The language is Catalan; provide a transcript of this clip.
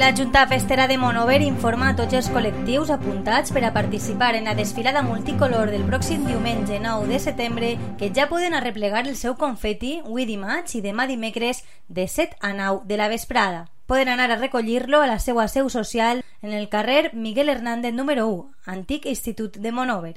La Junta Festera de Monover informa a tots els col·lectius apuntats per a participar en la desfilada multicolor del pròxim diumenge 9 de setembre que ja poden arreplegar el seu confeti avui dimarts i demà dimecres de 7 a 9 de la vesprada. Poden anar a recollir-lo a la seva seu social en el carrer Miguel Hernández número 1, antic Institut de Monover.